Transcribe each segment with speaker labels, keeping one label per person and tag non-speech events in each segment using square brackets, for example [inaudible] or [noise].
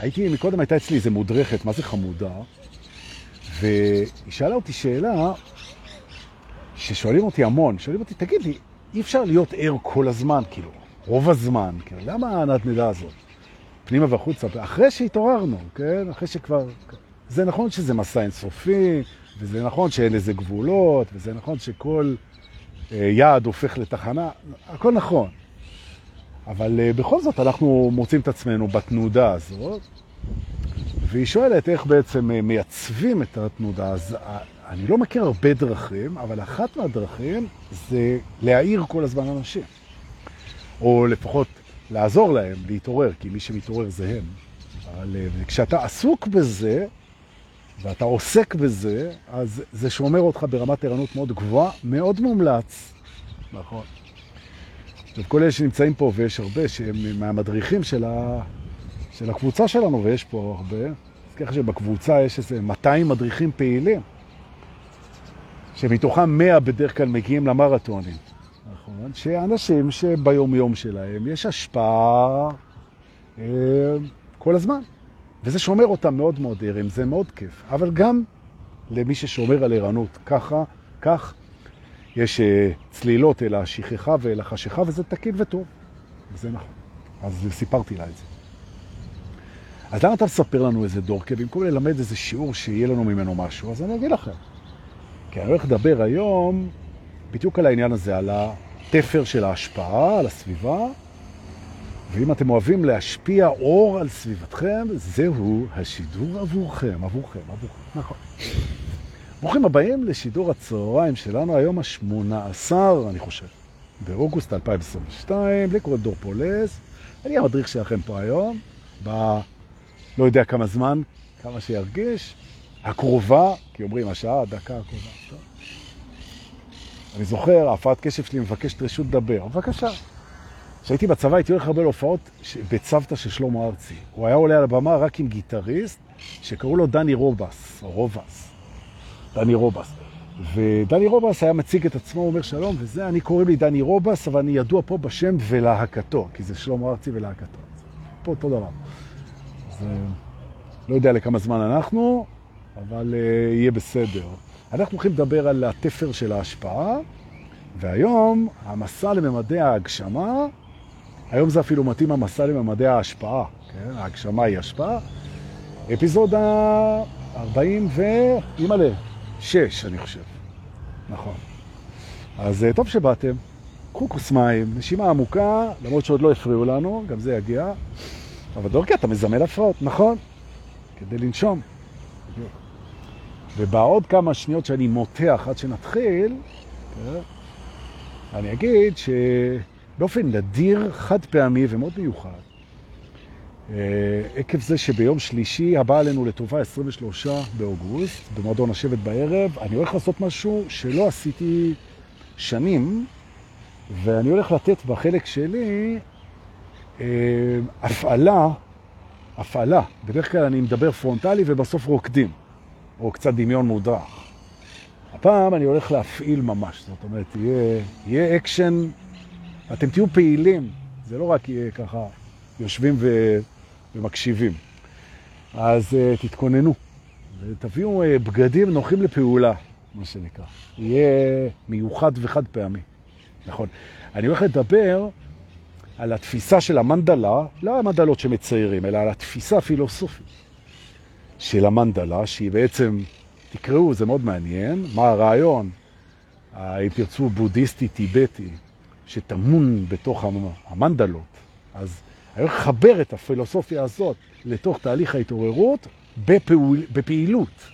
Speaker 1: הייתי, מקודם הייתה אצלי איזה מודרכת, מה זה חמודה, והיא שאלה אותי שאלה ששואלים אותי המון, שואלים אותי, תגיד לי, אי אפשר להיות ער כל הזמן, כאילו, רוב הזמן, כאילו, למה הנדנדה הזאת? פנימה והחוצה, אחרי שהתעוררנו, כן? אחרי שכבר... זה נכון שזה מסע אינסופי, וזה נכון שאין לזה גבולות, וזה נכון שכל אה, יעד הופך לתחנה, הכל נכון. אבל אה, בכל זאת אנחנו מוצאים את עצמנו בתנודה הזאת, והיא שואלת איך בעצם אה, מייצבים את התנודה. אז אני לא מכיר הרבה דרכים, אבל אחת מהדרכים זה להעיר כל הזמן אנשים. או לפחות לעזור להם להתעורר, כי מי שמתעורר זה הם. אבל כשאתה עסוק בזה, ואתה עוסק בזה, אז זה שומר אותך ברמת ערנות מאוד גבוהה, מאוד מומלץ. נכון. עכשיו, כל אלה שנמצאים פה, ויש הרבה שהם מהמדריכים של, ה... של הקבוצה שלנו, ויש פה הרבה, אז ככה שבקבוצה יש איזה 200 מדריכים פעילים, שמתוכם 100 בדרך כלל מגיעים למרתונים. נכון? שאנשים שביום יום שלהם יש השפעה אה, כל הזמן. וזה שומר אותם מאוד מאוד ערים, זה מאוד כיף. אבל גם למי ששומר על ערנות ככה, כך, יש uh, צלילות אל השכחה ואל החשיכה, וזה תקין וטוב. וזה נכון. אז סיפרתי לה את זה. אז למה אתה מספר לנו איזה דורקה, במקום ללמד איזה שיעור שיהיה לנו ממנו משהו, אז אני אגיד לכם. כי אני הולך לדבר היום בדיוק על העניין הזה, על התפר של ההשפעה, על הסביבה, ואם אתם אוהבים להשפיע אור על סביבתכם, זהו השידור עבורכם, עבורכם, עבורכם, נכון. ברוכים הבאים לשידור הצהריים שלנו, היום ה-18, אני חושב, באוגוסט 2022, לי קוראים דור פולס, אני המדריך שלכם פה היום, ב... לא יודע כמה זמן, כמה שירגיש, הקרובה, כי אומרים השעה, הדקה הקרובה. אני זוכר, ההפרעת קשב שלי מבקשת רשות לדבר, בבקשה. כשהייתי בצבא הייתי הולך הרבה להופעות בצוותא של שלמה ארצי. הוא היה עולה על הבמה רק עם גיטריסט שקראו לו דני רובס, או רובס. דני רובס. ודני רובס היה מציג את עצמו, אומר שלום, וזה, אני קוראים לי דני רובס, אבל אני ידוע פה בשם ולהקתו, כי זה שלמה ארצי ולהקתו. פה אותו דבר. אז לא יודע לכמה זמן אנחנו, אבל uh, יהיה בסדר. אנחנו הולכים לדבר על התפר של ההשפעה, והיום המסע לממדי ההגשמה היום זה אפילו מתאים המסע לממדי ההשפעה, כן? ההגשמה היא השפעה. אפיזודה 40 ו... אימא'לה, 6, אני חושב. נכון. אז אה, טוב שבאתם. קחו כוס מים, נשימה עמוקה, למרות שעוד לא הפריעו לנו, גם זה יגיע. אבל דורקי, אתה מזמן הפרעות, נכון? כדי לנשום. ובעוד כמה שניות שאני מותח עד שנתחיל, כן? אני אגיד ש... באופן נדיר, חד פעמי ומאוד מיוחד. אה, עקב זה שביום שלישי הבא עלינו לטובה 23 באוגוסט, במועדון השבט בערב, אני הולך לעשות משהו שלא עשיתי שנים, ואני הולך לתת בחלק שלי אה, הפעלה, הפעלה. בדרך כלל אני מדבר פרונטלי ובסוף רוקדים, או קצת דמיון מודרך. הפעם אני הולך להפעיל ממש, זאת אומרת, יהיה, יהיה אקשן אתם תהיו פעילים, זה לא רק יהיה ככה יושבים ו... ומקשיבים. אז אה, תתכוננו ותביאו אה, בגדים נוחים לפעולה, מה שנקרא. יהיה מיוחד וחד פעמי. נכון. אני הולך לדבר על התפיסה של המנדלה, לא המנדלות שמציירים, אלא על התפיסה הפילוסופית של המנדלה, שהיא בעצם, תקראו, זה מאוד מעניין, מה הרעיון, אם תרצו, בודהיסטי, טיבטי, שטמון בתוך המנדלות. אז אני הולך לחבר את הפילוסופיה הזאת לתוך תהליך ההתעוררות בפעול, בפעילות.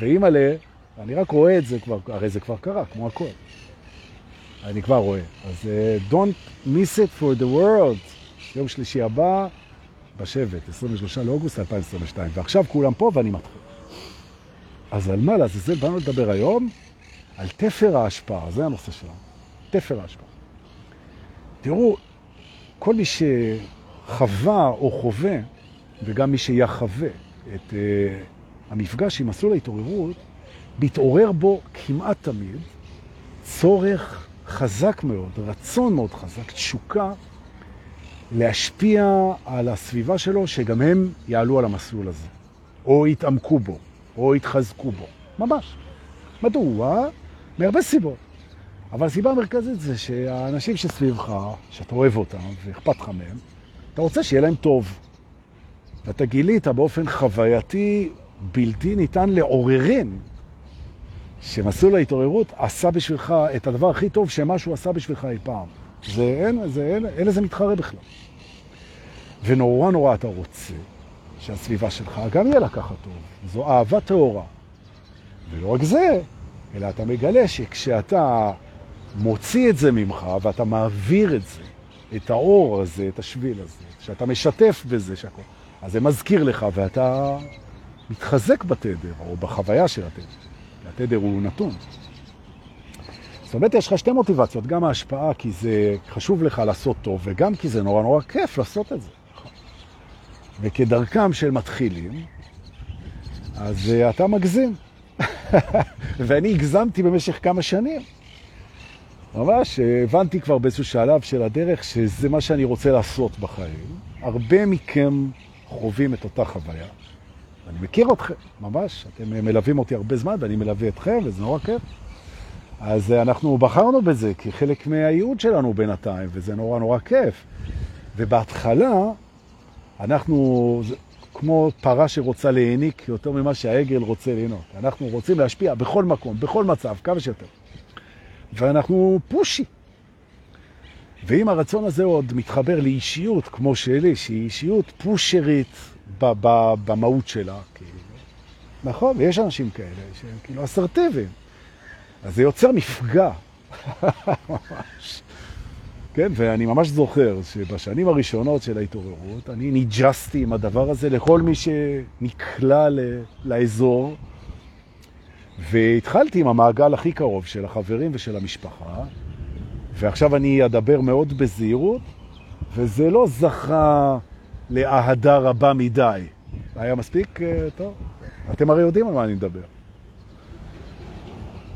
Speaker 1: ואם עלה, אני רק רואה את זה כבר, הרי זה כבר קרה, כמו הכל. אני כבר רואה. אז uh, don't miss it for the world. יום שלישי הבא, בשבט, 23 לאוגוסט 2022. ועכשיו כולם פה ואני מתחיל. אז על מה לעזאזל באנו לדבר היום? על תפר ההשפעה, זה הנושא שלנו. תפר ההשפעה. תראו, כל מי שחווה או חווה, וגם מי שיחווה את uh, המפגש עם מסלול ההתעוררות, מתעורר בו כמעט תמיד צורך חזק מאוד, רצון מאוד חזק, תשוקה, להשפיע על הסביבה שלו, שגם הם יעלו על המסלול הזה, או יתעמקו בו, או יתחזקו בו. ממש. מדוע? מהרבה סיבות. אבל הסיבה המרכזית זה שהאנשים שסביבך, שאתה אוהב אותם ואכפת לך מהם, אתה רוצה שיהיה להם טוב. ואתה גילית באופן חווייתי בלתי ניתן לעוררין, שמסלול ההתעוררות עשה בשבילך את הדבר הכי טוב שמשהו עשה בשבילך אי פעם. זה אין, זה אין, אין לזה מתחרה בכלל. ונורא נורא אתה רוצה שהסביבה שלך גם יהיה לה ככה טוב. זו אהבה טהורה. ולא רק זה, אלא אתה מגלה שכשאתה מוציא את זה ממך ואתה מעביר את זה, את האור הזה, את השביל הזה, שאתה משתף בזה, שהכל, אז זה מזכיר לך ואתה מתחזק בתדר או בחוויה של התדר. התדר הוא נתון. זאת אומרת, יש לך שתי מוטיבציות, גם ההשפעה כי זה חשוב לך לעשות טוב, וגם כי זה נורא נורא כיף לעשות את זה. וכדרכם של מתחילים, אז uh, אתה מגזים. [laughs] ואני הגזמתי במשך כמה שנים. ממש, הבנתי כבר באיזשהו שלב של הדרך שזה מה שאני רוצה לעשות בחיים. הרבה מכם חווים את אותה חוויה. אני מכיר אתכם, ממש. אתם מלווים אותי הרבה זמן ואני מלווה אתכם, וזה נורא כיף. אז אנחנו בחרנו בזה כחלק מהייעוד שלנו בינתיים, וזה נורא נורא כיף. ובהתחלה, אנחנו כמו פרה שרוצה להעניק יותר ממה שהעגל רוצה ליהנות. אנחנו רוצים להשפיע בכל מקום, בכל מצב, כמה שיותר. ואנחנו פושי. ואם הרצון הזה עוד מתחבר לאישיות כמו שלי, שהיא אישיות פושרית במהות שלה, כאילו. נכון, ויש אנשים כאלה שהם כאילו אסרטיביים. אז זה יוצר מפגע. [laughs] ממש. כן, ואני ממש זוכר שבשנים הראשונות של ההתעוררות, אני ניג'סתי עם הדבר הזה לכל מי שנקלע לאזור, והתחלתי עם המעגל הכי קרוב של החברים ושל המשפחה, ועכשיו אני אדבר מאוד בזהירות, וזה לא זכה לאהדה רבה מדי. היה מספיק אה, טוב? אתם הרי יודעים על מה אני מדבר.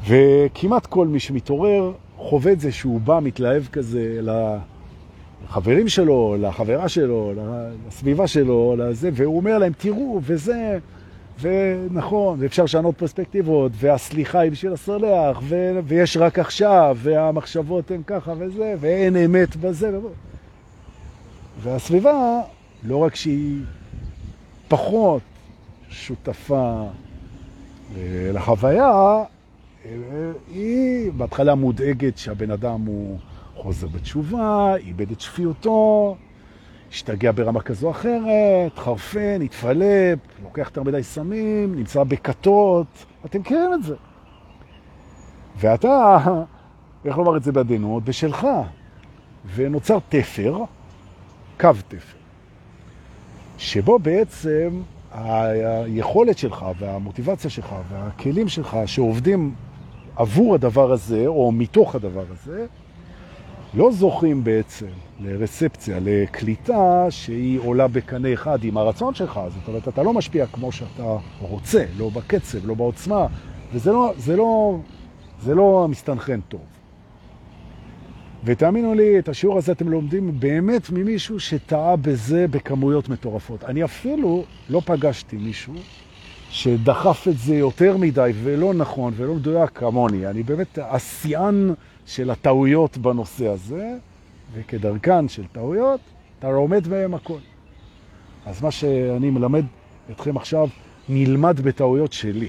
Speaker 1: וכמעט כל מי שמתעורר חווה את זה שהוא בא, מתלהב כזה לחברים שלו, לחברה שלו, לסביבה שלו, לזה, והוא אומר להם, תראו, וזה, ונכון, ואפשר לשנות פרספקטיבות, והסליחה היא בשביל הסולח, ו... ויש רק עכשיו, והמחשבות הן ככה וזה, ואין אמת בזה. והסביבה, לא רק שהיא פחות שותפה אה, לחוויה, היא בהתחלה מודאגת שהבן אדם הוא חוזר בתשובה, איבד את שפיותו, השתגע ברמה כזו או אחרת, חרפן, התפלפ, לוקח יותר מדי סמים, נמצא בקטות, אתם מכירים את זה. ואתה, איך לומר את זה בעדינות, בשלך, ונוצר תפר, קו תפר, שבו בעצם היכולת שלך והמוטיבציה שלך והכלים שלך שעובדים עבור הדבר הזה, או מתוך הדבר הזה, לא זוכים בעצם לרספציה, לקליטה שהיא עולה בקנה אחד עם הרצון שלך. זאת אומרת, אתה לא משפיע כמו שאתה רוצה, לא בקצב, לא בעוצמה, וזה לא, זה לא, זה לא מסתנכן טוב. ותאמינו לי, את השיעור הזה אתם לומדים באמת ממישהו שטעה בזה בכמויות מטורפות. אני אפילו לא פגשתי מישהו שדחף את זה יותר מדי ולא נכון ולא מדויק כמוני. אני באמת השיאן של הטעויות בנושא הזה, וכדרכן של טעויות, אתה לומד מהם הכל. אז מה שאני מלמד אתכם עכשיו, נלמד בטעויות שלי.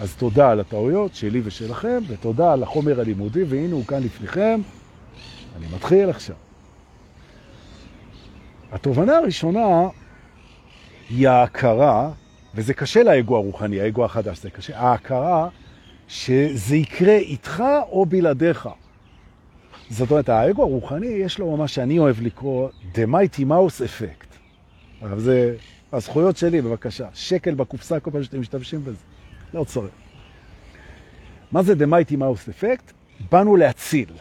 Speaker 1: אז תודה על הטעויות שלי ושלכם, ותודה על החומר הלימודי, והנה הוא כאן לפניכם. אני מתחיל עכשיו. התובנה הראשונה היא ההכרה וזה קשה לאגו הרוחני, האגו החדש, זה קשה. ההכרה שזה יקרה איתך או בלעדיך. זאת אומרת, האגו הרוחני יש לו מה שאני אוהב לקרוא The Mighty Mouse Effect. אבל זה הזכויות שלי, בבקשה. שקל בקופסה כל פעם שאתם משתמשים בזה. לא צריך. מה זה The Mighty Mouse Effect? באנו להציל.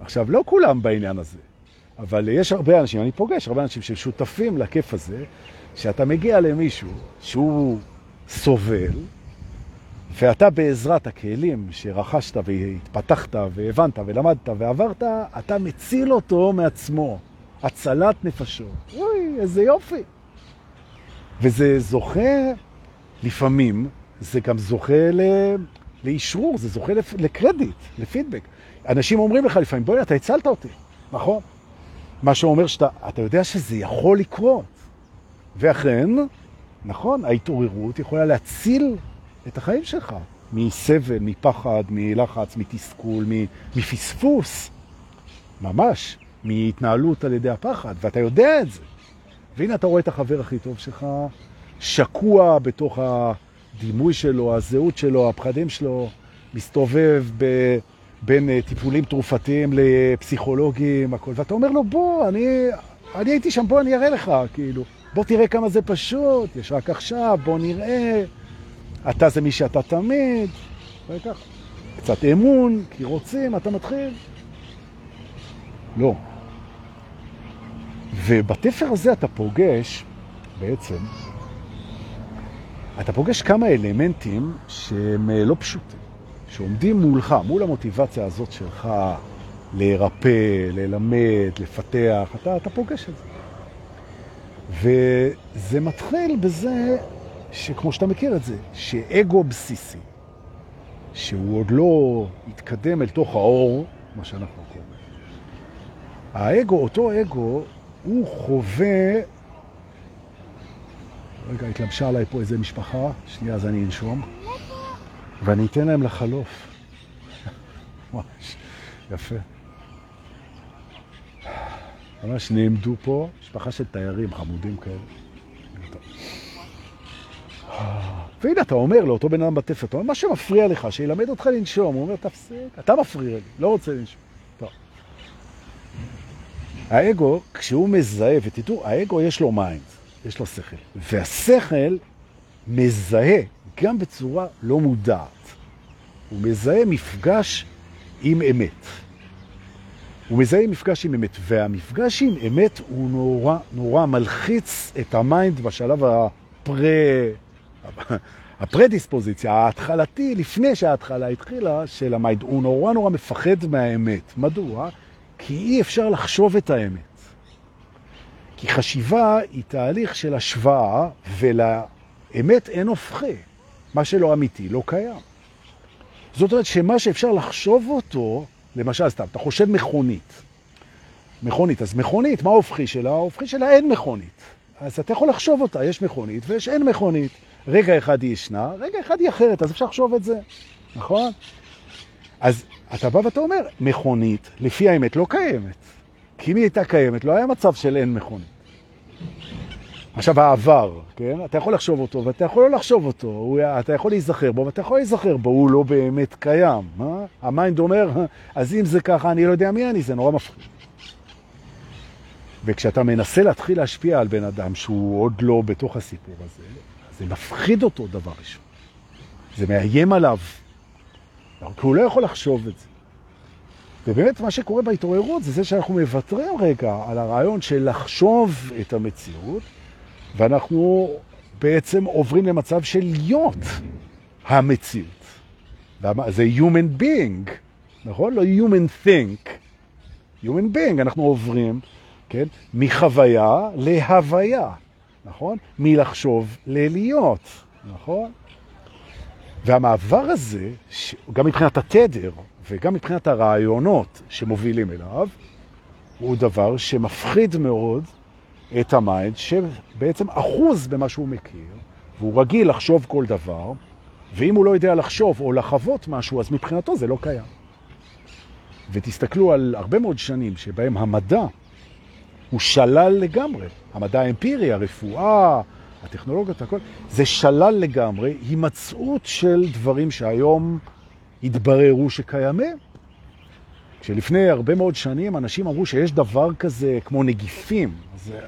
Speaker 1: עכשיו, לא כולם בעניין הזה, אבל יש הרבה אנשים, אני פוגש הרבה אנשים ששותפים לכיף הזה, שאתה מגיע למישהו שהוא סובל, ואתה בעזרת הכלים שרכשת והתפתחת והבנת ולמדת ועברת, אתה מציל אותו מעצמו. הצלת נפשות. אוי, איזה יופי. וזה זוכה, לפעמים, זה גם זוכה ל... לאישרור, זה זוכה לקרדיט, לפידבק. אנשים אומרים לך לפעמים, בואי, אתה הצלת אותי, נכון? מה שאומר שאתה אתה יודע שזה יכול לקרות. ואכן, נכון, ההתעוררות יכולה להציל את החיים שלך מסבל, מפחד, מלחץ, מתסכול, מפספוס. ממש, מהתנהלות על ידי הפחד, ואתה יודע את זה. והנה אתה רואה את החבר הכי טוב שלך שקוע בתוך הדימוי שלו, הזהות שלו, הפחדים שלו, מסתובב ב... בין אה, טיפולים תרופתיים לפסיכולוגים, הכל, ואתה אומר לו, בוא, אני, אני הייתי שם, בוא אני אראה לך, כאילו, בוא תראה כמה זה פשוט, יש רק עכשיו, בוא נראה, אתה זה מי שאתה תמיד, וכך, קצת אמון, כי רוצים, אתה מתחיל. לא. ובתפר הזה אתה פוגש, בעצם, אתה פוגש כמה אלמנטים שהם אה, לא פשוטים. שעומדים מולך, מול המוטיבציה הזאת שלך להירפא, ללמד, לפתח, אתה, אתה פוגש את זה. וזה מתחיל בזה שכמו שאתה מכיר את זה, שאגו בסיסי, שהוא עוד לא התקדם אל תוך האור, מה שאנחנו קוראים. האגו, אותו אגו, הוא חווה... רגע, התלבשה עליי פה איזה משפחה, שנייה אז אני אנשום. ואני אתן להם לחלוף. [laughs] ממש יפה. ממש נעמדו פה, משפחה של תיירים חמודים כאלה. והנה אתה אומר לאותו בן אדם בתפר, אתה אומר, מה שמפריע לך, שילמד אותך לנשום. הוא אומר, תפסיק, אתה מפריע לי, לא רוצה לנשום. האגו, כשהוא מזהה, ותדעו, האגו יש לו mind, יש לו שכל. והשכל מזהה גם בצורה לא מודעת. הוא מזהה מפגש עם אמת. הוא מזהה מפגש עם אמת, והמפגש עם אמת הוא נורא, נורא מלחיץ את ה-mind בשלב הפרה... הפרדיספוזיציה, ההתחלתי, לפני שההתחלה התחילה, של ה-mind. הוא נורא נורא מפחד מהאמת. מדוע? כי אי אפשר לחשוב את האמת. כי חשיבה היא תהליך של השוואה, ולאמת אין הופכי. מה שלא אמיתי לא קיים. זאת אומרת שמה שאפשר לחשוב אותו, למשל סתם, אתה חושב מכונית. מכונית, אז מכונית, מה ההופכי שלה? ההופכי שלה אין מכונית. אז אתה יכול לחשוב אותה, יש מכונית ויש אין מכונית. רגע אחד היא ישנה, רגע אחד היא אחרת, אז אפשר לחשוב את זה, נכון? אז אתה בא ואתה אומר, מכונית, לפי האמת, לא קיימת. כי אם היא הייתה קיימת, לא היה מצב של אין מכונית. עכשיו, העבר, כן? אתה יכול לחשוב אותו ואתה יכול לא לחשוב אותו, הוא, אתה יכול להיזכר בו ואתה יכול להיזכר בו, הוא לא באמת קיים. אה? ה mind אומר, אז אם זה ככה, אני לא יודע מי אני, זה נורא מפחיד. וכשאתה מנסה להתחיל להשפיע על בן אדם שהוא עוד לא בתוך הסיפור הזה, זה מפחיד אותו דבר ראשון. זה מאיים עליו, כי הוא לא יכול לחשוב את זה. ובאמת מה שקורה בהתעוררות זה זה שאנחנו מוותרים רגע על הרעיון של לחשוב את המציאות, ואנחנו בעצם עוברים למצב של להיות המציאות. זה human being, נכון? לא human think. human being, אנחנו עוברים, כן? מחוויה להוויה, נכון? מלחשוב ללהיות, נכון? והמעבר הזה, גם מבחינת התדר וגם מבחינת הרעיונות שמובילים אליו, הוא דבר שמפחיד מאוד את ה mind, שבעצם אחוז במה שהוא מכיר, והוא רגיל לחשוב כל דבר, ואם הוא לא יודע לחשוב או לחוות משהו, אז מבחינתו זה לא קיים. ותסתכלו על הרבה מאוד שנים שבהם המדע הוא שלל לגמרי. המדע האמפירי, הרפואה, הטכנולוגיות, הכל, זה שלל לגמרי הימצאות של דברים שהיום התבררו שקיימים. כשלפני הרבה מאוד שנים אנשים אמרו שיש דבר כזה כמו נגיפים, אז אה,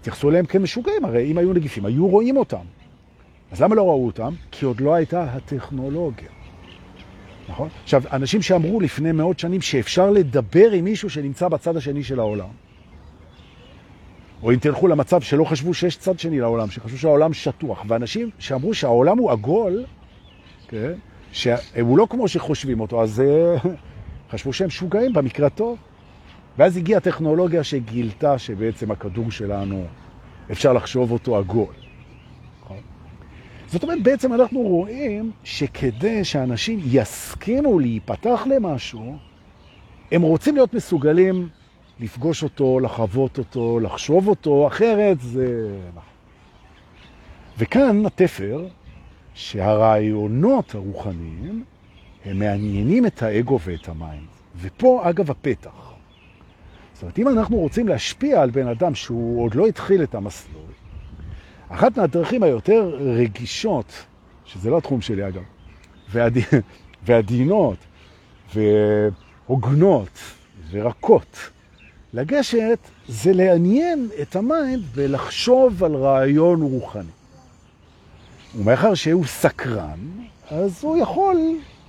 Speaker 1: התייחסו אליהם כמשוגעים, הרי אם היו נגיפים, היו רואים אותם. אז למה לא ראו אותם? כי עוד לא הייתה הטכנולוגיה. נכון? עכשיו, אנשים שאמרו לפני מאות שנים שאפשר לדבר עם מישהו שנמצא בצד השני של העולם, או אם תלכו למצב שלא חשבו שיש צד שני לעולם, שחשבו שהעולם שטוח, ואנשים שאמרו שהעולם הוא עגול, כן? שהוא לא כמו שחושבים אותו, אז אה, [laughs] חשבו שהם שוגעים במקרה טוב. ואז הגיעה טכנולוגיה שגילתה שבעצם הכדור שלנו, אפשר לחשוב אותו עגול. נכון? זאת אומרת, בעצם אנחנו רואים שכדי שאנשים יסכימו להיפתח למשהו, הם רוצים להיות מסוגלים לפגוש אותו, לחוות אותו, לחשוב אותו, אחרת זה... וכאן התפר, שהרעיונות הרוחניים הם מעניינים את האגו ואת המים. ופה, אגב, הפתח. זאת אומרת, אם אנחנו רוצים להשפיע על בן אדם שהוא עוד לא התחיל את המסלול, אחת מהדרכים היותר רגישות, שזה לא התחום שלי אגב, ועד... [laughs] ועדינות, והוגנות, ורקות, לגשת זה לעניין את המים ולחשוב על רעיון רוחני. ומאחר שהוא סקרן, אז הוא יכול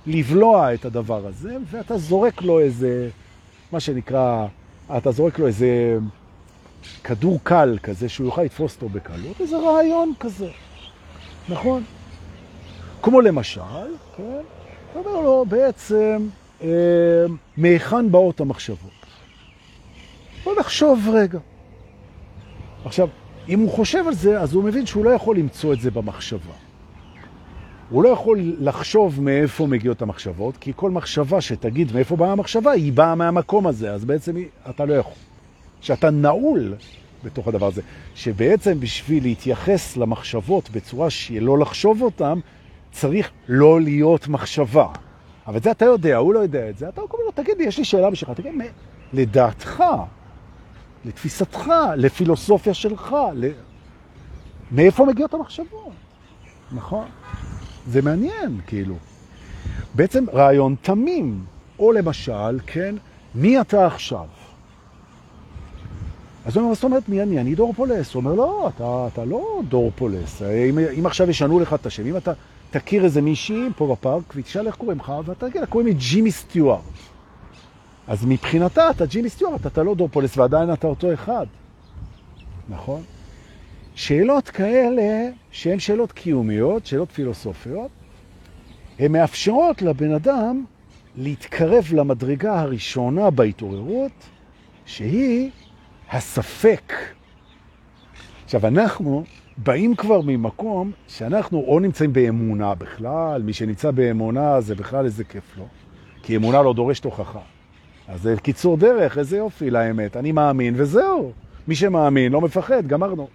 Speaker 1: לבלוע את הדבר הזה, ואתה זורק לו איזה, מה שנקרא, אתה זורק לו איזה כדור קל כזה, שהוא יוכל לתפוס אותו בקלות, איזה רעיון כזה, נכון? כמו למשל, כן? אתה אומר לו בעצם, אה, מהיכן באות המחשבות? בוא נחשוב רגע. עכשיו, אם הוא חושב על זה, אז הוא מבין שהוא לא יכול למצוא את זה במחשבה. הוא לא יכול לחשוב מאיפה מגיעות המחשבות, כי כל מחשבה שתגיד מאיפה באה המחשבה, היא באה מהמקום הזה, אז בעצם אתה לא יכול. שאתה נעול בתוך הדבר הזה, שבעצם בשביל להתייחס למחשבות בצורה שהיא לא לחשוב אותן, צריך לא להיות מחשבה. אבל זה אתה יודע, הוא לא יודע את זה, אתה אומר לו, תגיד לי, יש לי שאלה בשבילך, תגיד, לדעתך, לתפיסתך, לפילוסופיה שלך, ל... מאיפה מגיעות המחשבות? נכון? זה מעניין, כאילו. בעצם רעיון תמים, או למשל, כן, מי אתה עכשיו? אז הוא אומר, זאת אומרת, מי אני? אני דור פולס. הוא אומר, לא, אתה, אתה לא דור פולס. אם, אם עכשיו ישנו לך את השם, אם אתה תכיר איזה מישהי פה בפארק ותשאל איך קוראים לך, ואתה תגיד, קוראים לי ג'ימי סטיוארט. אז מבחינתה אתה ג'ימי סטיוארט, אתה לא דור פולס ועדיין אתה אותו אחד. נכון? שאלות כאלה, שהן שאלות קיומיות, שאלות פילוסופיות, הן מאפשרות לבן אדם להתקרב למדרגה הראשונה בהתעוררות, שהיא הספק. עכשיו, אנחנו באים כבר ממקום שאנחנו או נמצאים באמונה בכלל, מי שנמצא באמונה זה בכלל איזה כיף לו, כי אמונה לא דורשת הוכחה. אז זה קיצור דרך, איזה יופי לאמת. אני מאמין וזהו. מי שמאמין לא מפחד, גמרנו.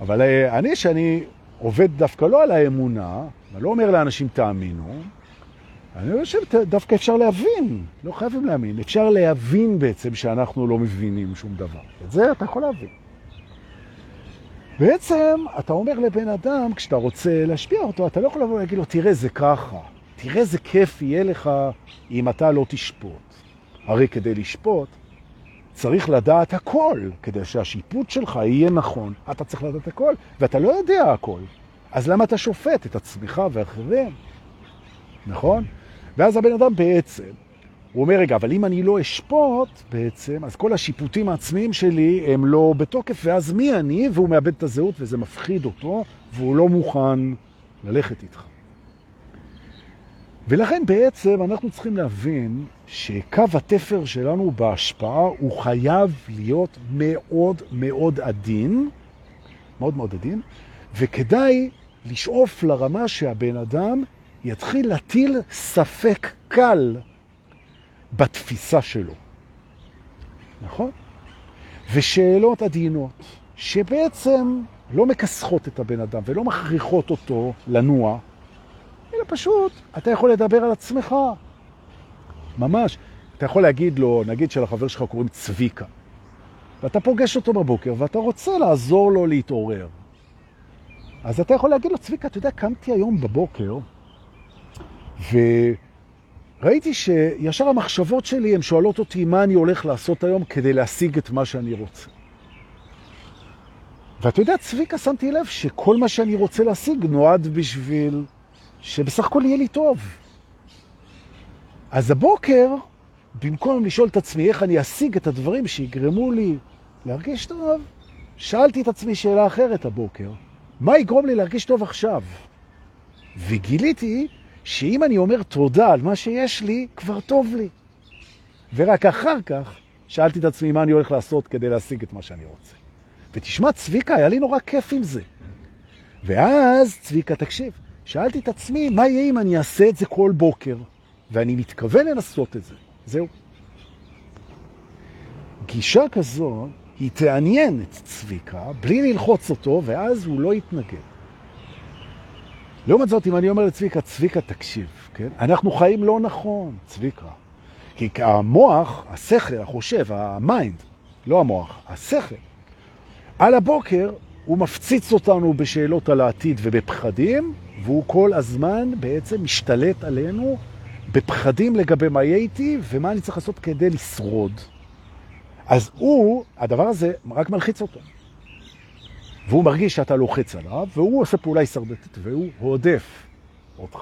Speaker 1: אבל אה, אני, שאני עובד דווקא לא על האמונה, ואני לא אומר לאנשים תאמינו, אני חושב שדווקא אפשר להבין, לא חייבים להאמין, אפשר להבין בעצם שאנחנו לא מבינים שום דבר. את זה אתה יכול להבין. בעצם אתה אומר לבן אדם, כשאתה רוצה להשפיע אותו, אתה לא יכול לבוא ולהגיד לו, תראה, זה ככה, תראה איזה כיף יהיה לך אם אתה לא תשפוט. הרי כדי לשפוט, צריך לדעת הכל, כדי שהשיפוט שלך יהיה נכון. אתה צריך לדעת הכל, ואתה לא יודע הכל. אז למה אתה שופט את עצמך ואחרים? נכון? ואז הבן אדם בעצם, הוא אומר, רגע, אבל אם אני לא אשפוט בעצם, אז כל השיפוטים העצמיים שלי הם לא בתוקף, ואז מי אני? והוא מאבד את הזהות וזה מפחיד אותו, והוא לא מוכן ללכת איתך. ולכן בעצם אנחנו צריכים להבין שקו התפר שלנו בהשפעה הוא חייב להיות מאוד מאוד עדין, מאוד מאוד עדין, וכדאי לשאוף לרמה שהבן אדם יתחיל להטיל ספק קל בתפיסה שלו. נכון? ושאלות עדינות, שבעצם לא מקסחות את הבן אדם ולא מכריחות אותו לנוע, פשוט אתה יכול לדבר על עצמך. ממש. אתה יכול להגיד לו, נגיד שלחבר שלך קוראים צביקה, ואתה פוגש אותו בבוקר ואתה רוצה לעזור לו להתעורר. אז אתה יכול להגיד לו, צביקה, אתה יודע, קמתי היום בבוקר, וראיתי שישר המחשבות שלי, הן שואלות אותי מה אני הולך לעשות היום כדי להשיג את מה שאני רוצה. ואתה יודע, צביקה, שמתי לב שכל מה שאני רוצה להשיג נועד בשביל שבסך הכל יהיה לי טוב. אז הבוקר, במקום לשאול את עצמי איך אני אשיג את הדברים שיגרמו לי להרגיש טוב, שאלתי את עצמי שאלה אחרת הבוקר. מה יגרום לי להרגיש טוב עכשיו? וגיליתי שאם אני אומר תודה על מה שיש לי, כבר טוב לי. ורק אחר כך שאלתי את עצמי מה אני הולך לעשות כדי להשיג את מה שאני רוצה. ותשמע, צביקה, היה לי נורא כיף עם זה. ואז, צביקה, תקשיב, שאלתי את עצמי, מה יהיה אם אני אעשה את זה כל בוקר? ואני מתכוון לנסות את זה. זהו. גישה כזו, היא תעניין את צביקה, בלי ללחוץ אותו, ואז הוא לא יתנגד. לעומת זאת, אם אני אומר לצביקה, צביקה, תקשיב, כן? אנחנו חיים לא נכון, צביקה. כי המוח, השכל, החושב, ה mind, לא המוח, השכל, על הבוקר הוא מפציץ אותנו בשאלות על העתיד ובפחדים, והוא כל הזמן בעצם משתלט עלינו בפחדים לגבי מה יהיה איתי ומה אני צריך לעשות כדי לשרוד. אז הוא, הדבר הזה רק מלחיץ אותו. והוא מרגיש שאתה לוחץ עליו, והוא עושה פעולה הישרדתית, והוא הודף אותך.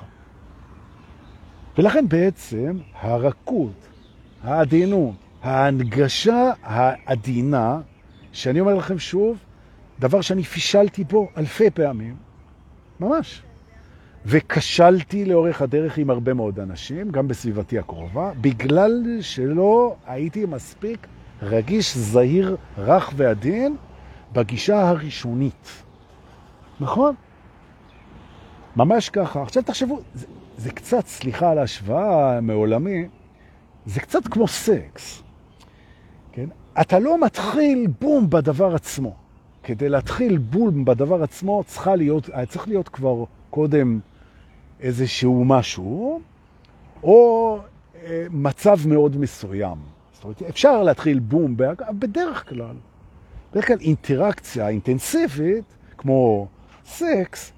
Speaker 1: ולכן בעצם הרכות, העדינות, ההנגשה העדינה, שאני אומר לכם שוב, דבר שאני פישלתי בו אלפי פעמים, ממש. וקשלתי לאורך הדרך עם הרבה מאוד אנשים, גם בסביבתי הקרובה, בגלל שלא הייתי מספיק רגיש, זהיר, רך ועדין בגישה הראשונית. נכון? ממש ככה. עכשיו תחשבו, זה, זה קצת, סליחה על ההשוואה מעולמי, זה קצת כמו סקס. כן? אתה לא מתחיל בום בדבר עצמו. כדי להתחיל בום בדבר עצמו צריכה להיות, צריך להיות כבר קודם איזשהו משהו, או אה, מצב מאוד מסוים. זאת אומרת, אפשר להתחיל בום בדרך כלל. בדרך כלל אינטראקציה אינטנסיבית, כמו סקס,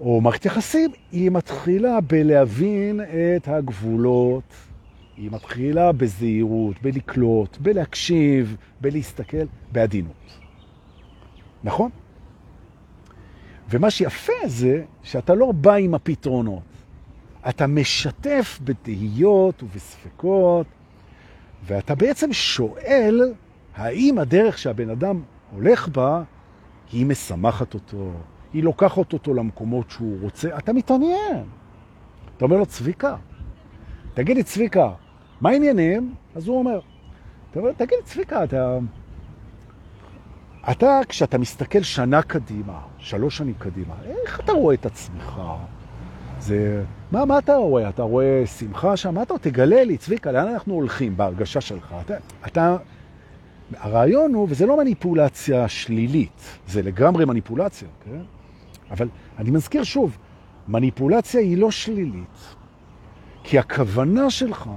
Speaker 1: או מערכת יחסים, היא מתחילה בלהבין את הגבולות, היא מתחילה בזהירות, בלקלוט, בלהקשיב, בלהסתכל, בעדינות. נכון? ומה שיפה זה שאתה לא בא עם הפתרונות. אתה משתף בתהיות ובספקות, ואתה בעצם שואל האם הדרך שהבן אדם הולך בה, היא משמחת אותו, היא לוקחת אותו למקומות שהוא רוצה. אתה מתעניין. אתה אומר לו, צביקה, תגיד לי, צביקה, מה העניינים? אז הוא אומר, תגיד לי, צביקה, אתה... אתה, כשאתה מסתכל שנה קדימה, שלוש שנים קדימה, איך אתה רואה את עצמך? זה... מה, מה אתה רואה? אתה רואה שמחה שם? מה אתה תגלה לי, צביקה, לאן אנחנו הולכים בהרגשה שלך? אתה, אתה... הרעיון הוא, וזה לא מניפולציה שלילית, זה לגמרי מניפולציה, כן? אבל אני מזכיר שוב, מניפולציה היא לא שלילית, כי הכוונה שלך,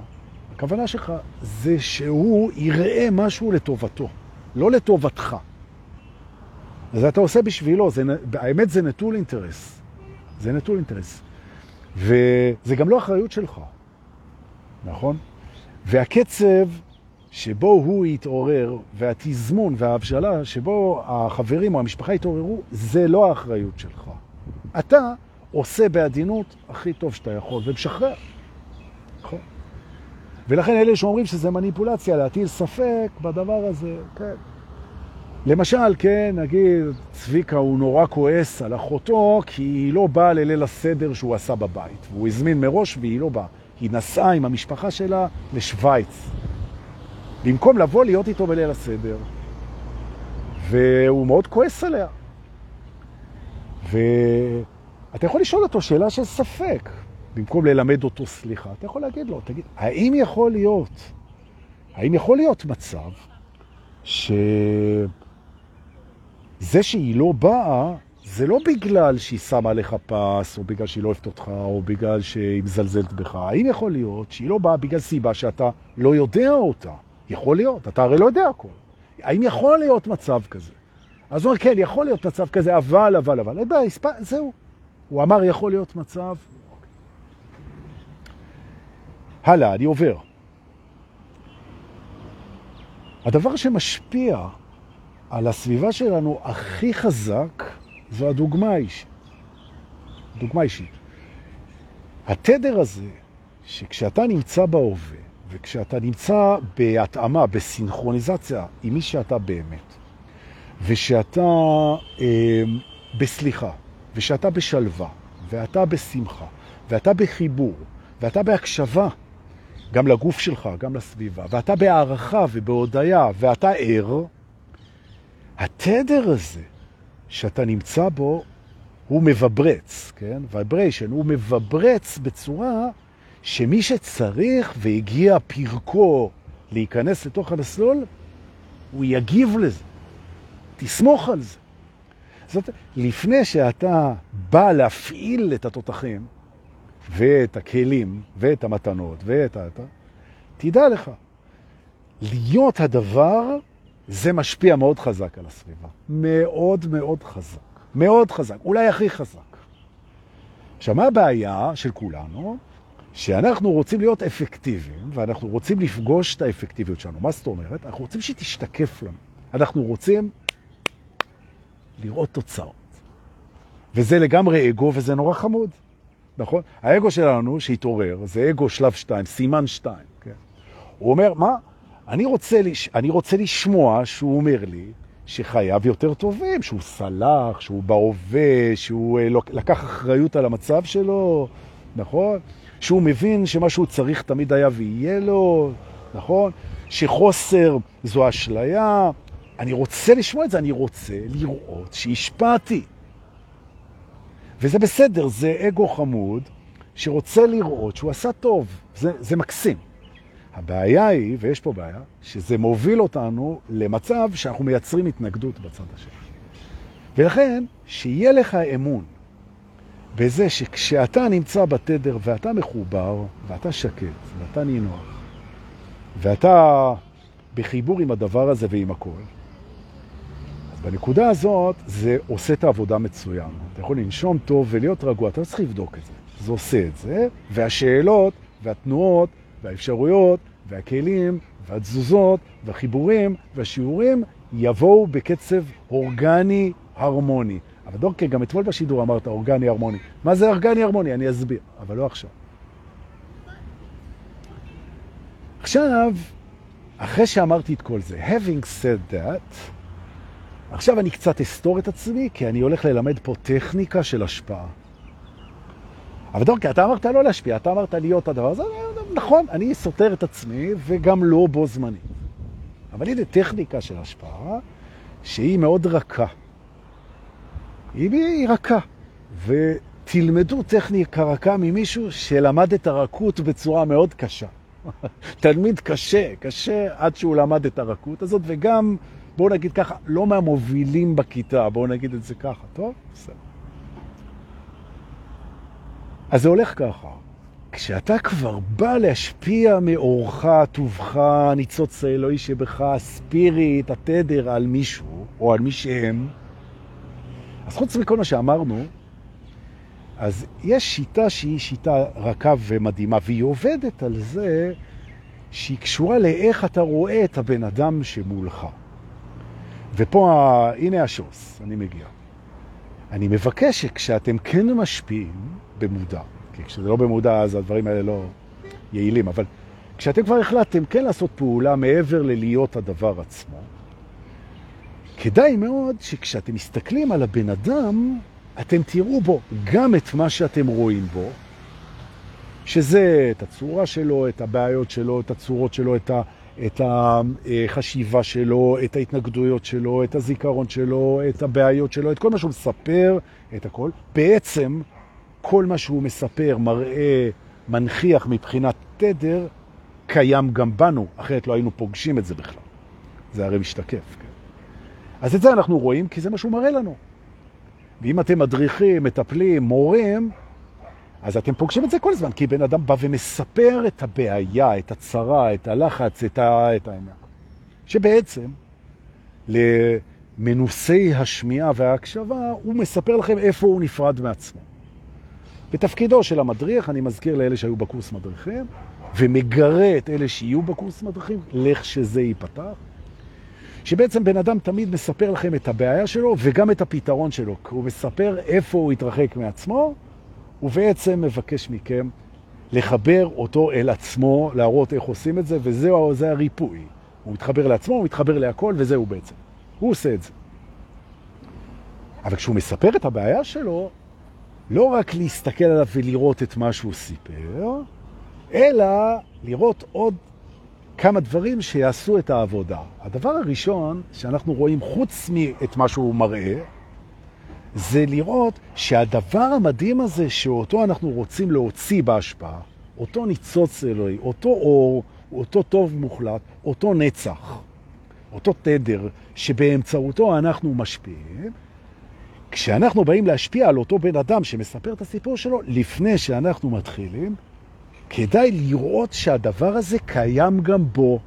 Speaker 1: הכוונה שלך זה שהוא יראה משהו לטובתו, לא לטובתך. אז אתה עושה בשבילו, זה, האמת זה נטול אינטרס. זה נטול אינטרס. וזה גם לא אחריות שלך, נכון? והקצב שבו הוא יתעורר, והתזמון וההבשלה שבו החברים או המשפחה יתעוררו, זה לא האחריות שלך. אתה עושה בעדינות הכי טוב שאתה יכול, ומשחרר. נכון? ולכן אלה שאומרים שזה מניפולציה, להטיל ספק בדבר הזה, כן. למשל, כן, נגיד, צביקה הוא נורא כועס על אחותו כי היא לא באה לליל הסדר שהוא עשה בבית. והוא הזמין מראש והיא לא באה. היא נסעה עם המשפחה שלה לשוויץ. במקום לבוא להיות איתו בליל הסדר. והוא מאוד כועס עליה. ואתה יכול לשאול אותו שאלה של ספק, במקום ללמד אותו סליחה. אתה יכול להגיד לו, תגיד, האם יכול להיות, האם יכול להיות מצב ש... זה שהיא לא באה, זה לא בגלל שהיא שמה עליך פס, או בגלל שהיא לא אוהבת אותך, או בגלל שהיא מזלזלת בך. האם יכול להיות שהיא לא באה בגלל סיבה שאתה לא יודע אותה? יכול להיות, אתה הרי לא יודע הכל. האם יכול להיות מצב כזה? אז הוא אומר, כן, יכול להיות מצב כזה, אבל, אבל, אבל. אין בעיה, זהו. הוא אמר, יכול להיות מצב. הלאה, אני עובר. הדבר שמשפיע על הסביבה שלנו הכי חזק זו הדוגמה האישית. דוגמה אישית. התדר הזה, שכשאתה נמצא בהווה, וכשאתה נמצא בהתאמה, בסינכרוניזציה עם מי שאתה באמת, ושאתה אה, בסליחה, ושאתה בשלווה, ואתה בשמחה, ואתה בחיבור, ואתה בהקשבה, גם לגוף שלך, גם לסביבה, ואתה בהערכה ובהודיה, ואתה ער, התדר הזה שאתה נמצא בו, הוא מבברץ, כן? vibration, הוא מבברץ בצורה שמי שצריך והגיע פרקו להיכנס לתוך המסלול, הוא יגיב לזה. תסמוך על זה. זאת, לפני שאתה בא להפעיל את התותחים, ואת הכלים, ואת המתנות, ואת ה... תדע לך, להיות הדבר, זה משפיע מאוד חזק על הסביבה. מאוד מאוד חזק. מאוד חזק. אולי הכי חזק. עכשיו, מה הבעיה של כולנו? שאנחנו רוצים להיות אפקטיביים, ואנחנו רוצים לפגוש את האפקטיביות שלנו. מה זאת אומרת? אנחנו רוצים שתשתקף לנו. אנחנו רוצים לראות תוצאות. וזה לגמרי אגו, וזה נורא חמוד. נכון? האגו שלנו שהתעורר, זה אגו שלב 2, סימן 2. כן? הוא אומר, מה? אני רוצה, לש... אני רוצה לשמוע שהוא אומר לי שחייו יותר טובים, שהוא סלח, שהוא בהווה, שהוא אה, לקח אחריות על המצב שלו, נכון? שהוא מבין שמה שהוא צריך תמיד היה ויהיה לו, נכון? שחוסר זו אשליה. אני רוצה לשמוע את זה, אני רוצה לראות שהשפעתי. וזה בסדר, זה אגו חמוד שרוצה לראות שהוא עשה טוב, זה, זה מקסים. הבעיה היא, ויש פה בעיה, שזה מוביל אותנו למצב שאנחנו מייצרים התנגדות בצד השני. ולכן, שיהיה לך אמון בזה שכשאתה נמצא בתדר ואתה מחובר, ואתה שקט, ואתה נינוח, ואתה בחיבור עם הדבר הזה ועם הכל, בנקודה הזאת זה עושה את העבודה מצוין. אתה יכול לנשום טוב ולהיות רגוע, אתה לא צריך לבדוק את זה. זה עושה את זה, והשאלות והתנועות והאפשרויות והכלים והתזוזות והחיבורים והשיעורים יבואו בקצב אורגני הרמוני. אבל דורקה, גם אתמול בשידור אמרת אורגני הרמוני. מה זה אורגני הרמוני? אני אסביר, אבל לא עכשיו. עכשיו, אחרי שאמרתי את כל זה, having said that, עכשיו אני קצת אסתור את עצמי, כי אני הולך ללמד פה טכניקה של השפעה. אבל דורקי, אתה אמרת לא להשפיע, אתה אמרת להיות הדבר הזה, נכון, אני סותר את עצמי וגם לא בו זמני. אבל הנה טכניקה של השפעה שהיא מאוד רכה. היא, היא רכה. ותלמדו טכניקה רכה ממישהו שלמד את הרכות בצורה מאוד קשה. [laughs] תלמיד קשה, קשה עד שהוא למד את הרכות הזאת, וגם בואו נגיד ככה, לא מהמובילים בכיתה, בואו נגיד את זה ככה, טוב? בסדר. אז זה הולך ככה. כשאתה כבר בא להשפיע מאורך, טובך, ניצוץ האלוהי שבך, הספיריט, התדר על מישהו, או על מי שהם, אז חוץ מכל מה שאמרנו, אז יש שיטה שהיא שיטה רכה ומדהימה, והיא עובדת על זה שהיא קשורה לאיך אתה רואה את הבן אדם שמולך. ופה, הנה השוס, אני מגיע. אני מבקש שכשאתם כן משפיעים במודע, כי כשזה לא במודע אז הדברים האלה לא יעילים, אבל כשאתם כבר החלטתם כן לעשות פעולה מעבר ללהיות הדבר עצמו, כדאי מאוד שכשאתם מסתכלים על הבן אדם, אתם תראו בו גם את מה שאתם רואים בו, שזה את הצורה שלו, את הבעיות שלו, את הצורות שלו, את ה... את החשיבה שלו, את ההתנגדויות שלו, את הזיכרון שלו, את הבעיות שלו, את כל מה שהוא מספר, את הכל. בעצם, כל מה שהוא מספר, מראה, מנחיח מבחינת תדר, קיים גם בנו, אחרת לא היינו פוגשים את זה בכלל. זה הרי משתקף. כן? אז את זה אנחנו רואים, כי זה מה שהוא מראה לנו. ואם אתם מדריכים, מטפלים, מורים, אז אתם פוגשים את זה כל הזמן, כי בן אדם בא ומספר את הבעיה, את הצרה, את הלחץ, את, ה... את העניין. שבעצם למנוסי השמיעה וההקשבה, הוא מספר לכם איפה הוא נפרד מעצמו. בתפקידו של המדריך, אני מזכיר לאלה שהיו בקורס מדריכים, ומגרה את אלה שיהיו בקורס מדריכים, לך שזה ייפתח. שבעצם בן אדם תמיד מספר לכם את הבעיה שלו וגם את הפתרון שלו. הוא מספר איפה הוא התרחק מעצמו, ובעצם מבקש מכם לחבר אותו אל עצמו, להראות איך עושים את זה, וזהו, זה הריפוי. הוא מתחבר לעצמו, הוא מתחבר להכל, וזהו בעצם. הוא עושה את זה. אבל כשהוא מספר את הבעיה שלו, לא רק להסתכל עליו ולראות את מה שהוא סיפר, אלא לראות עוד כמה דברים שיעשו את העבודה. הדבר הראשון שאנחנו רואים חוץ מאת מה שהוא מראה, זה לראות שהדבר המדהים הזה שאותו אנחנו רוצים להוציא בהשפעה, אותו ניצוץ אלוהי, אותו אור, אותו טוב מוחלט, אותו נצח, אותו תדר, שבאמצעותו אנחנו משפיעים, כשאנחנו באים להשפיע על אותו בן אדם שמספר את הסיפור שלו, לפני שאנחנו מתחילים, כדאי לראות שהדבר הזה קיים גם בו,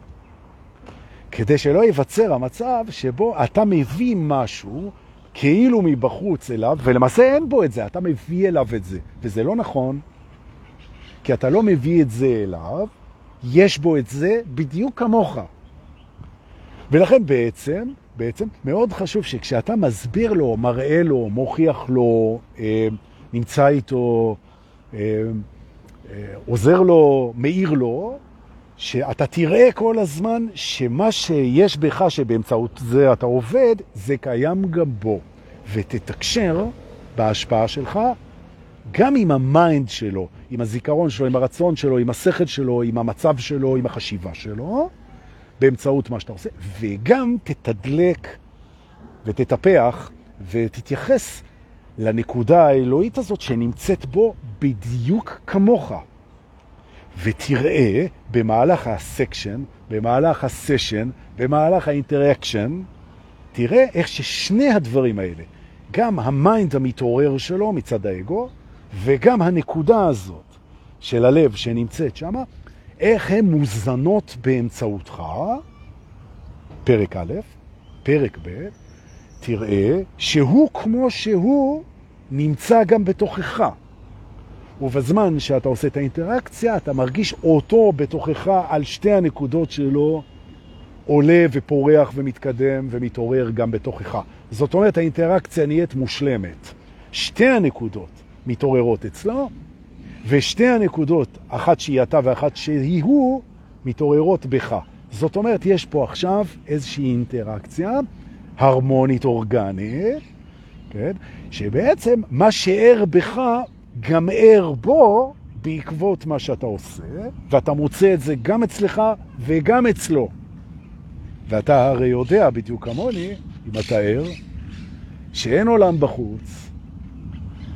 Speaker 1: כדי שלא ייווצר המצב שבו אתה מביא משהו כאילו מבחוץ אליו, ולמעשה אין בו את זה, אתה מביא אליו את זה, וזה לא נכון, כי אתה לא מביא את זה אליו, יש בו את זה בדיוק כמוך. ולכן בעצם, בעצם מאוד חשוב שכשאתה מסביר לו, מראה לו, מוכיח לו, אה, נמצא איתו, אה, אה, עוזר לו, מאיר לו, שאתה תראה כל הזמן שמה שיש בך, שבאמצעות זה אתה עובד, זה קיים גם בו. ותתקשר בהשפעה שלך גם עם ה mind שלו, עם הזיכרון שלו, עם הרצון שלו, עם השכל שלו, עם המצב שלו, עם החשיבה שלו, באמצעות מה שאתה עושה, וגם תתדלק ותטפח ותתייחס לנקודה האלוהית הזאת שנמצאת בו בדיוק כמוך. ותראה במהלך ה section, במהלך הסשן, במהלך ה interaction, תראה איך ששני הדברים האלה, גם ה mind המתעורר שלו מצד האגו, וגם הנקודה הזאת של הלב שנמצאת שם, איך הן מוזנות באמצעותך, פרק א', פרק ב', תראה שהוא כמו שהוא נמצא גם בתוכך. ובזמן שאתה עושה את האינטראקציה, אתה מרגיש אותו בתוכך על שתי הנקודות שלו עולה ופורח ומתקדם ומתעורר גם בתוכך. זאת אומרת, האינטראקציה נהיית מושלמת. שתי הנקודות מתעוררות אצלו, ושתי הנקודות, אחת שהיא אתה ואחת שהיא הוא, מתעוררות בך. זאת אומרת, יש פה עכשיו איזושהי אינטראקציה הרמונית אורגנית, כן? שבעצם מה שער בך גם ער בו בעקבות מה שאתה עושה, ואתה מוצא את זה גם אצלך וגם אצלו. ואתה הרי יודע בדיוק כמוני, אם אתה ער, שאין עולם בחוץ,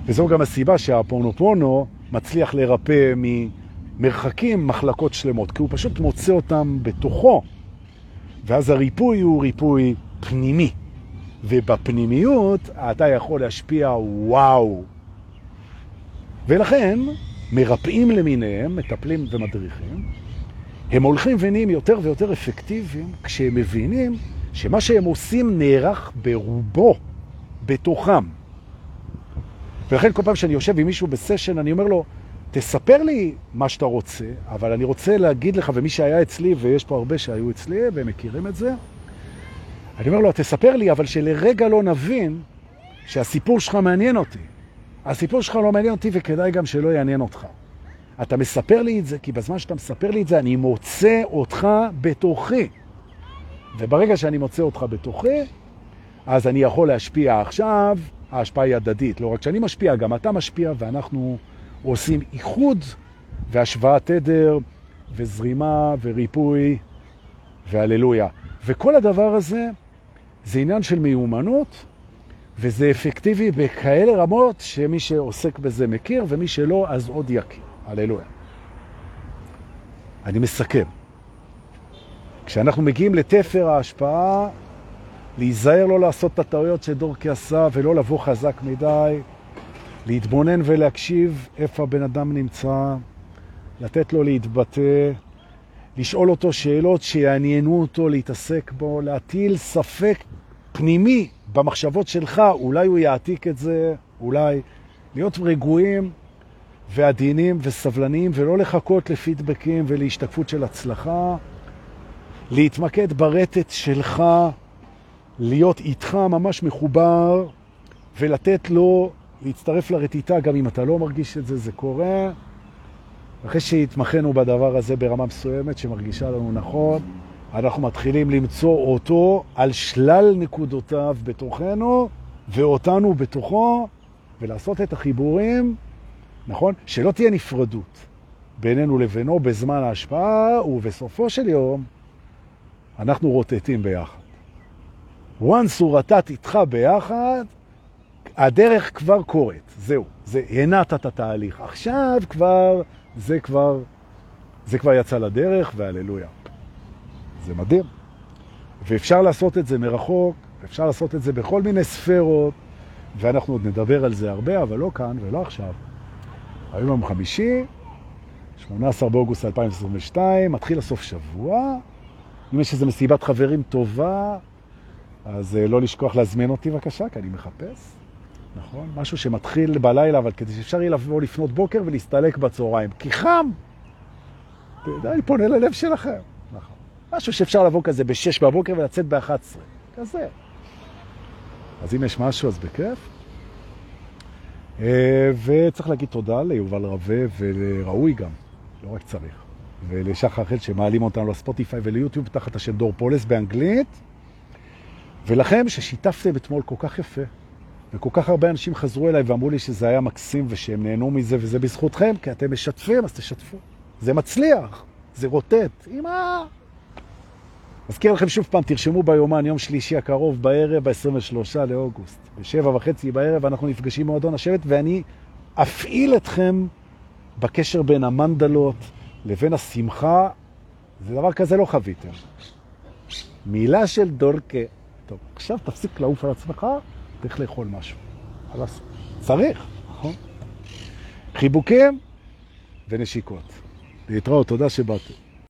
Speaker 1: וזו גם הסיבה שהפונופונו מצליח לרפא ממרחקים מחלקות שלמות, כי הוא פשוט מוצא אותם בתוכו, ואז הריפוי הוא ריפוי פנימי, ובפנימיות אתה יכול להשפיע וואו. ולכן מרפאים למיניהם, מטפלים ומדריכים, הם הולכים ונהיים יותר ויותר אפקטיביים כשהם מבינים שמה שהם עושים נערך ברובו, בתוכם. ולכן כל פעם שאני יושב עם מישהו בסשן, אני אומר לו, תספר לי מה שאתה רוצה, אבל אני רוצה להגיד לך, ומי שהיה אצלי, ויש פה הרבה שהיו אצלי והם מכירים את זה, אני אומר לו, תספר לי, אבל שלרגע לא נבין שהסיפור שלך מעניין אותי. הסיפור שלך לא מעניין אותי וכדאי גם שלא יעניין אותך. אתה מספר לי את זה, כי בזמן שאתה מספר לי את זה, אני מוצא אותך בתוכי. וברגע שאני מוצא אותך בתוכי, אז אני יכול להשפיע עכשיו, ההשפעה היא הדדית. לא רק שאני משפיע, גם אתה משפיע, ואנחנו עושים איחוד והשוואת תדר וזרימה וריפוי והללויה. וכל הדבר הזה זה עניין של מיומנות, וזה אפקטיבי בכאלה רמות שמי שעוסק בזה מכיר, ומי שלא, אז עוד יכיר. הללויה. אני מסכם. כשאנחנו מגיעים לתפר ההשפעה, להיזהר לא לעשות את הטעויות שדורקי עשה ולא לבוא חזק מדי, להתבונן ולהקשיב איפה הבן אדם נמצא, לתת לו להתבטא, לשאול אותו שאלות שיעניינו אותו להתעסק בו, להטיל ספק פנימי במחשבות שלך, אולי הוא יעתיק את זה, אולי. להיות רגועים ועדינים וסבלניים, ולא לחכות לפידבקים ולהשתקפות של הצלחה, להתמקד ברטט שלך, להיות איתך ממש מחובר, ולתת לו להצטרף לרטיטה, גם אם אתה לא מרגיש את זה, זה קורה. אחרי שהתמחנו בדבר הזה ברמה מסוימת שמרגישה לנו נכון, אנחנו מתחילים למצוא אותו על שלל נקודותיו בתוכנו, ואותנו בתוכו, ולעשות את החיבורים נכון? שלא תהיה נפרדות. בינינו לבינו בזמן ההשפעה, ובסופו של יום אנחנו רוטטים ביחד. Once הוא רטט איתך ביחד, הדרך כבר קורית, זהו, זה הנעת את התהליך. עכשיו כבר, זה כבר, זה כבר יצא לדרך, והללויה. זה מדהים. ואפשר לעשות את זה מרחוק, אפשר לעשות את זה בכל מיני ספרות, ואנחנו עוד נדבר על זה הרבה, אבל לא כאן ולא עכשיו. היום יום חמישי, 18 באוגוסט 2022, מתחיל הסוף שבוע. אם יש איזו מסיבת חברים טובה, אז לא לשכוח להזמין אותי בבקשה, כי אני מחפש. נכון? משהו שמתחיל בלילה, אבל כדי שאפשר יהיה לבוא לפנות בוקר ולהסתלק בצהריים. כי חם! אני פונה ללב שלכם. נכון. משהו שאפשר לבוא כזה ב-6 בבוקר ולצאת ב-11. כזה. אז אם יש משהו, אז בכיף. וצריך להגיד תודה ליובל רווה ולראוי גם, לא רק צריך. ולשחר חל שמעלים אותנו לספוטיפיי וליוטיוב תחת השם דור פולס באנגלית. ולכם ששיתפתם אתמול כל כך יפה. וכל כך הרבה אנשים חזרו אליי ואמרו לי שזה היה מקסים ושהם נהנו מזה, וזה בזכותכם, כי אתם משתפים, אז תשתפו. זה מצליח, זה רוטט. אמא! מזכיר לכם שוב פעם, תרשמו ביומן, יום שלישי הקרוב בערב, ב-23 לאוגוסט. בשבע וחצי בערב אנחנו נפגשים במועדון השבט, ואני אפעיל אתכם בקשר בין המנדלות לבין השמחה. זה דבר כזה לא חוויתם. מילה של דורקה. טוב, עכשיו תפסיק לעוף על עצמך, צריך לאכול משהו. חלס. צריך, נכון? חיבוקים ונשיקות. להתראות, תודה שבאתם.